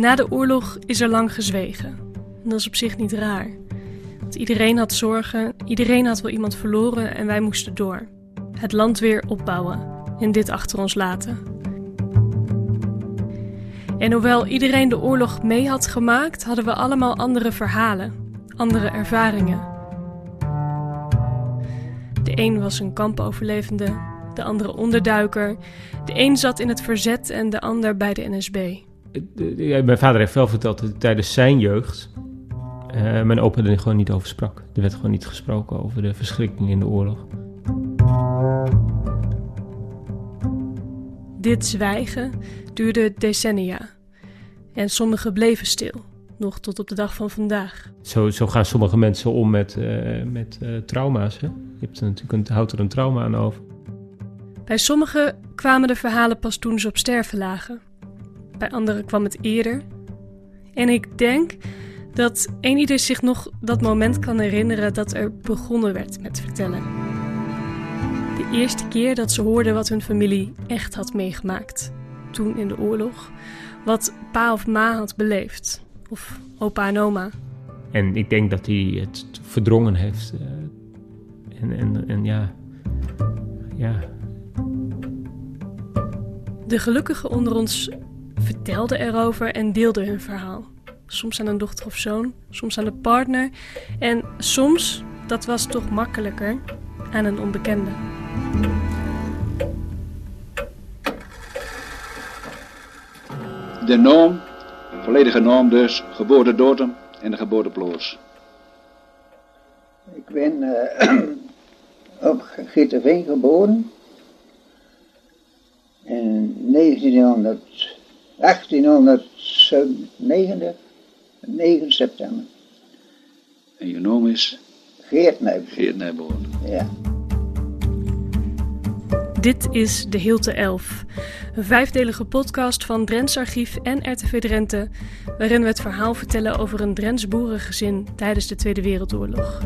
Na de oorlog is er lang gezwegen. dat is op zich niet raar. Want iedereen had zorgen, iedereen had wel iemand verloren en wij moesten door. Het land weer opbouwen en dit achter ons laten. En hoewel iedereen de oorlog mee had gemaakt, hadden we allemaal andere verhalen, andere ervaringen. De een was een kampoverlevende, de andere onderduiker. De een zat in het verzet en de ander bij de NSB. Mijn vader heeft wel verteld dat tijdens zijn jeugd uh, mijn opa er gewoon niet over sprak. Er werd gewoon niet gesproken over de verschrikking in de oorlog. Dit zwijgen duurde decennia. En sommigen bleven stil, nog tot op de dag van vandaag. Zo, zo gaan sommige mensen om met, uh, met uh, trauma's. Hè? Je hebt er natuurlijk een, houdt er een trauma aan over. Bij sommigen kwamen de verhalen pas toen ze op sterven lagen. Bij anderen kwam het eerder. En ik denk dat een ieder zich nog dat moment kan herinneren dat er begonnen werd met vertellen. De eerste keer dat ze hoorden wat hun familie echt had meegemaakt. Toen in de oorlog. Wat pa of ma had beleefd. Of opa en oma. En ik denk dat hij het verdrongen heeft. Uh, en, en, en ja. Ja. De gelukkigen onder ons vertelden erover en deelden hun verhaal. Soms aan een dochter of zoon, soms aan de partner en soms, dat was toch makkelijker, aan een onbekende. De naam, volledige naam dus, geboortedatum en de geboorteplaats. Ik ben uh, op Gitterveen geboren in 1900, 1809, 9 september. En je naam is? Geert Nijboer. Geert Nijboer. Ja. Dit is De Hilte Elf, een vijfdelige podcast van Drents Archief en RTV Drenthe, waarin we het verhaal vertellen over een Drents boerengezin tijdens de Tweede Wereldoorlog.